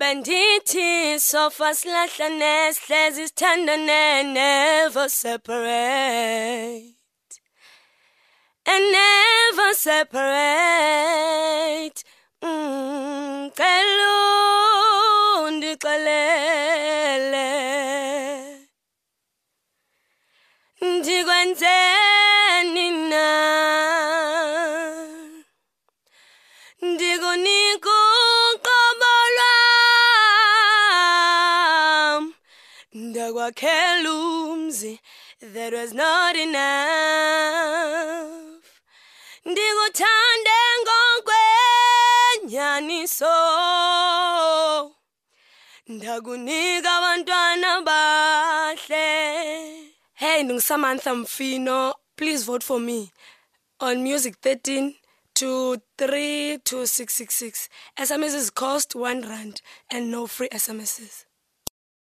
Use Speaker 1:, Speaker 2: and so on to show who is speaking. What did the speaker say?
Speaker 1: Banditti, sofa slathlessness, says it's tender never separate. And never separate. Mm, Ngicela undixelele. Ndikwenzeni na? Ndikuni ndakwakhela umzi that was not enough. Ndikuthande ngokwenyaniso. Ndakunika abantwana bahle. Hey ndingusamantha mfino please vote for me on music 13 to 3 to 666 smss cost 1 rand and no free smss